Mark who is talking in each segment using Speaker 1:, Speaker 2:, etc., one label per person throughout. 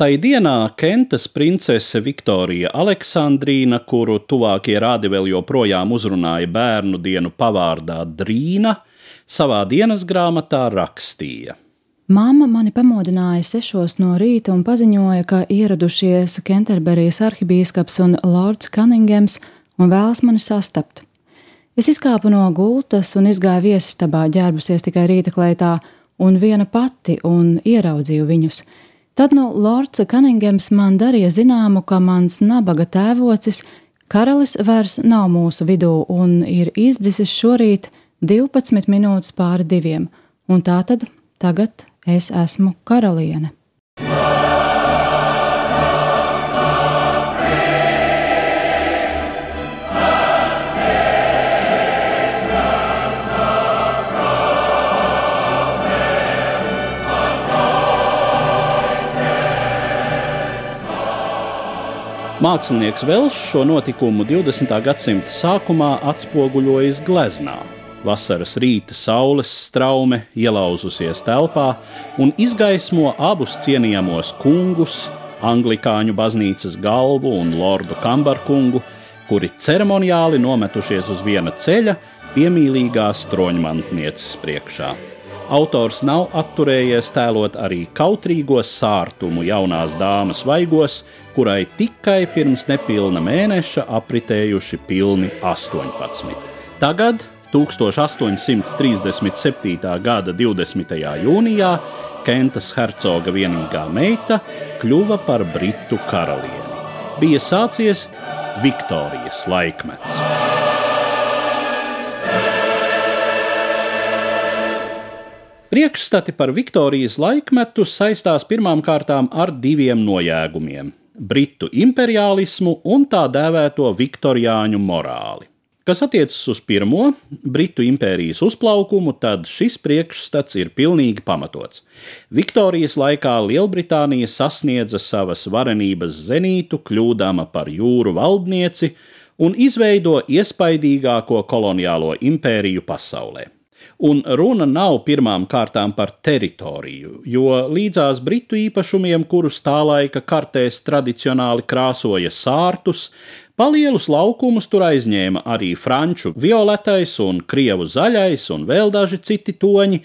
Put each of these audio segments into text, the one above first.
Speaker 1: Tai dienā Kentas princese Viktorija Aleksandrīna, kuru tuvākie rādi vēl joprojām uzrunāja bērnu dienu pavārdā Drīna, savā dienas grāmatā rakstīja.
Speaker 2: Māma mani pamodināja sešos no rīta un paziņoja, ka ieradušies Kenterberijas arhibīskaps un Lords Cunninghams un vēlas mani sastapt. Es izkāpu no gultas un izgāju viesistabā, ģērbusies tikai rīta kleitā, un viena pati, un ieraudzīju viņus – Tad no Lords Kaningams man darīja zināmu, ka mans nabaga tēvocis karalis vairs nav mūsu vidū un ir izdzisis šorīt 12 minūtes pāri diviem, un tā tad tagad es esmu karaliene.
Speaker 1: Mākslinieks Velš šo notikumu 20. gadsimta sākumā atspoguļojis gleznā. Vasaras rīta saules straume ielauzusies telpā un izgaismo abus cienījamos kungus, anglikāņu baznīcas galvu un lordu kambarkungu, kuri ceremoniāli nometušies uz viena ceļa piemīlīgās troņmantnieces priekšā. Autors nav atturējies tēlot arī kautrīgo sārtumu jaunās dāmas vaigos, kurai tikai pirms nepilna mēneša apritējuši pilni 18. Tagad, 1837. gada 20. jūnijā, Kentas hercoga vienīgā meita kļuva par britu karalieni. Bija sācies Viktorijas laikmets. Priekšstati par Viktorijas laikmetu saistās pirmām kārtām ar diviem nojēgumiem - britu imperialismu un tā dēvēto viktoriāņu morāli. Kas attiecas uz pirmo, Britu impērijas uzplaukumu, tad šis priekšstats ir pilnīgi pamatots. Viktorijas laikā Lielbritānija sasniedza savas varenības zenītu, kļūdama par jūru valdnieci un izveido iespaidīgāko koloniālo impēriju pasaulē. Un runa nav pirmām kārtām par teritoriju, jo līdzās britu īpašumiem, kurus tā laika kartēs tradicionāli krāsoja sārtus, palielus laukumus tur aizņēma arī franču violetais un krievu zaļais un vēl daži citi toņi,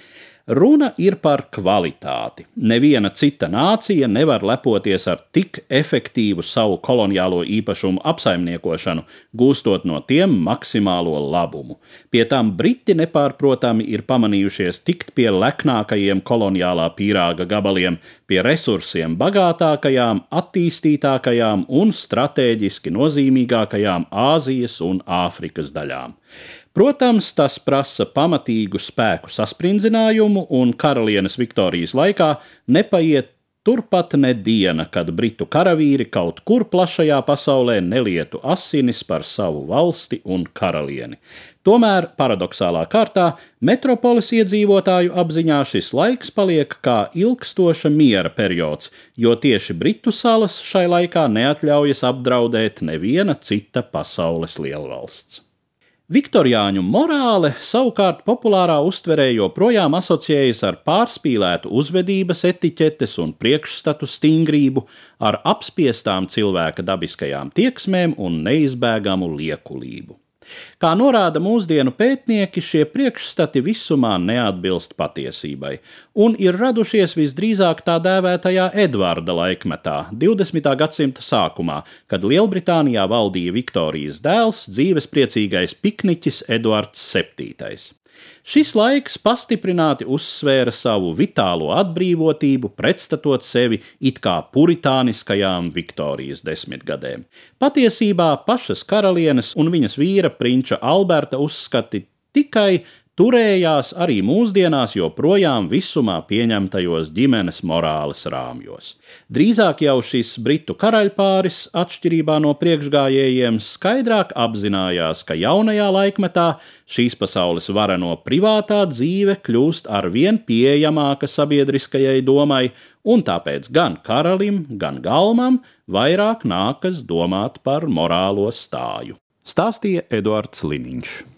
Speaker 1: Runa ir par kvalitāti. Neviena cita nācija nevar lepoties ar tik efektīvu savu koloniālo īpašumu apsaimniekošanu, gūstot no tiem maksimālo labumu. Pie tām Briti nepārprotami ir pamanījušies tikt pie leknākajiem koloniālā pīrāga gabaliem, pie resursiem bagātākajām, attīstītākajām un strateģiski nozīmīgākajām Āzijas un Āfrikas daļām. Protams, tas prasa pamatīgu spēku sasprindzinājumu, un karalienes Viktorijas laikā nepaiet turpat ne diena, kad britu karavīri kaut kur plašajā pasaulē nelietu asinis par savu valsti un karalieni. Tomēr, paradoxālā kārtā, metropoles iedzīvotāju apziņā šis laiks paliek kā ilgstoša miera periods, jo tieši Britu salas šai laikā neatļaujas apdraudēt neviena cita pasaules lielvalsts. Viktoriāņu morāle savukārt populārā uztverē joprojām asociējas ar pārspīlētu uzvedības etiķetes un priekšstatu stingrību, ar apspiestām cilvēka dabiskajām tieksmēm un neizbēgamu liekulību. Kā norāda mūsdienu pētnieki, šie priekšstati visumā neatbilst patiesībai un ir radušies visdrīzāk tā dēvētajā Edvarda laikmetā, 20. gadsimta sākumā, kad Lielbritānijā valdīja Viktorijas dēls, dzīvespriecīgais pikniķis Edvards VII. Šis laiks pastiprināti uzsvēra savu vitālo atbrīvotību, pretstatot sevi it kā puritāniskajām Viktorijas desmitgadēm. Patiesībā pašas karalienes un viņas vīra prinča Alberta uzskati tikai turējās arī mūsdienās joprojām visumā pieņemtajos ģimenes morāles rāmjos. Drīzāk jau šis britu karaļpāris, atšķirībā no priekšgājējiem, skaidrāk apzinājās, ka jaunajā laikmetā šīs pasaules vareno privātā dzīve kļūst ar vien pieejamāka sabiedriskajai domai, un tāpēc gan karalim, gan galmam vairāk nākas domāt par morālo stāju. Stāstīja Eduards Liniņš.